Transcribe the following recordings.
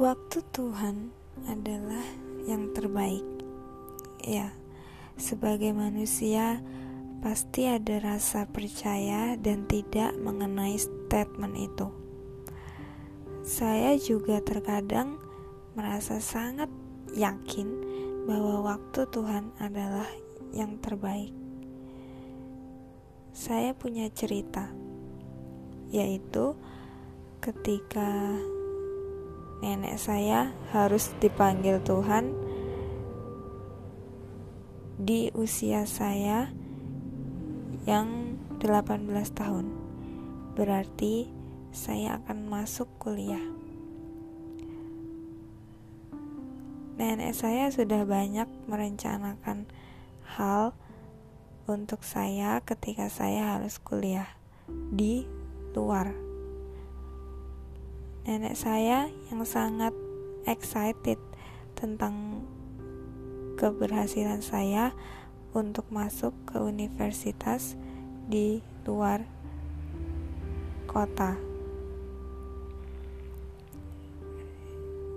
Waktu Tuhan adalah yang terbaik. Ya, sebagai manusia pasti ada rasa percaya dan tidak mengenai statement itu. Saya juga terkadang merasa sangat yakin bahwa waktu Tuhan adalah yang terbaik. Saya punya cerita, yaitu ketika nenek saya harus dipanggil Tuhan di usia saya yang 18 tahun. Berarti saya akan masuk kuliah. Nenek saya sudah banyak merencanakan hal untuk saya ketika saya harus kuliah di luar nenek saya yang sangat excited tentang keberhasilan saya untuk masuk ke universitas di luar kota.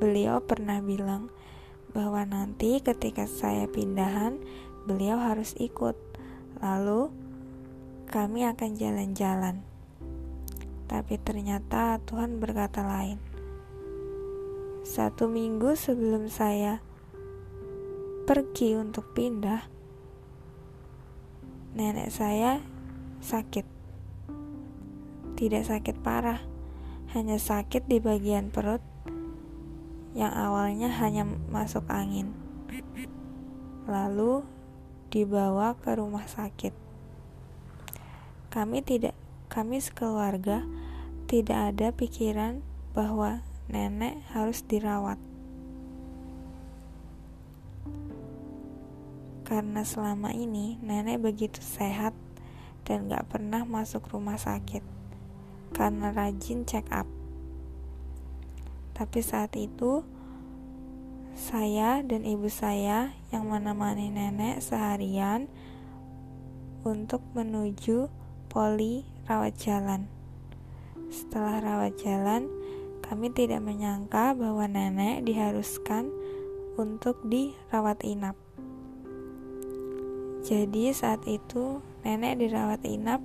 Beliau pernah bilang bahwa nanti ketika saya pindahan, beliau harus ikut. Lalu kami akan jalan-jalan. Tapi ternyata Tuhan berkata lain. Satu minggu sebelum saya pergi untuk pindah, nenek saya sakit. Tidak sakit parah, hanya sakit di bagian perut yang awalnya hanya masuk angin. Lalu dibawa ke rumah sakit. Kami tidak kami sekeluarga tidak ada pikiran bahwa nenek harus dirawat. Karena selama ini nenek begitu sehat dan gak pernah masuk rumah sakit karena rajin check up. Tapi saat itu saya dan ibu saya yang menemani nenek seharian untuk menuju poli rawat jalan. Setelah rawat jalan, kami tidak menyangka bahwa nenek diharuskan untuk dirawat inap. Jadi saat itu nenek dirawat inap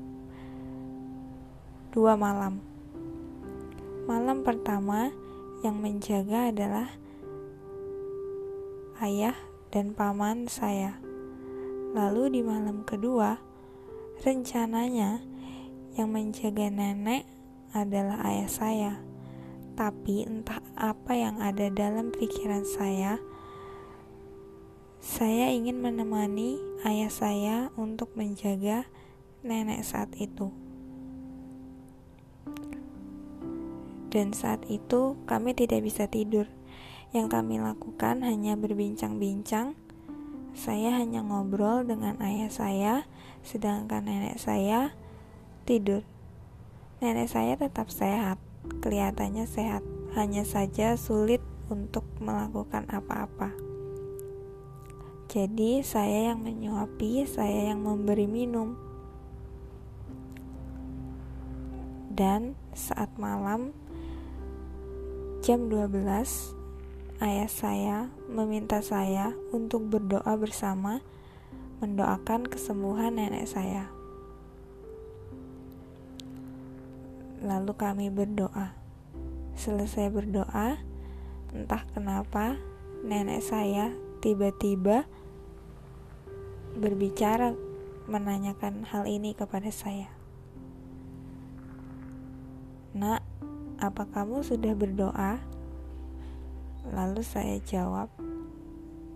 dua malam. Malam pertama yang menjaga adalah ayah dan paman saya. Lalu di malam kedua, rencananya yang menjaga nenek adalah ayah saya. Tapi entah apa yang ada dalam pikiran saya, saya ingin menemani ayah saya untuk menjaga nenek saat itu. Dan saat itu kami tidak bisa tidur. Yang kami lakukan hanya berbincang-bincang. Saya hanya ngobrol dengan ayah saya, sedangkan nenek saya tidur. Nenek saya tetap sehat, kelihatannya sehat, hanya saja sulit untuk melakukan apa-apa. Jadi, saya yang menyuapi, saya yang memberi minum. Dan saat malam jam 12, ayah saya meminta saya untuk berdoa bersama mendoakan kesembuhan nenek saya. Lalu kami berdoa. Selesai berdoa, entah kenapa nenek saya tiba-tiba berbicara menanyakan hal ini kepada saya. Nak, apa kamu sudah berdoa? Lalu saya jawab,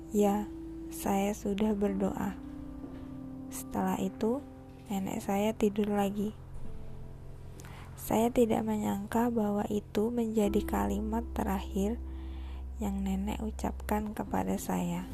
"Ya, saya sudah berdoa." Setelah itu, nenek saya tidur lagi. Saya tidak menyangka bahwa itu menjadi kalimat terakhir yang nenek ucapkan kepada saya.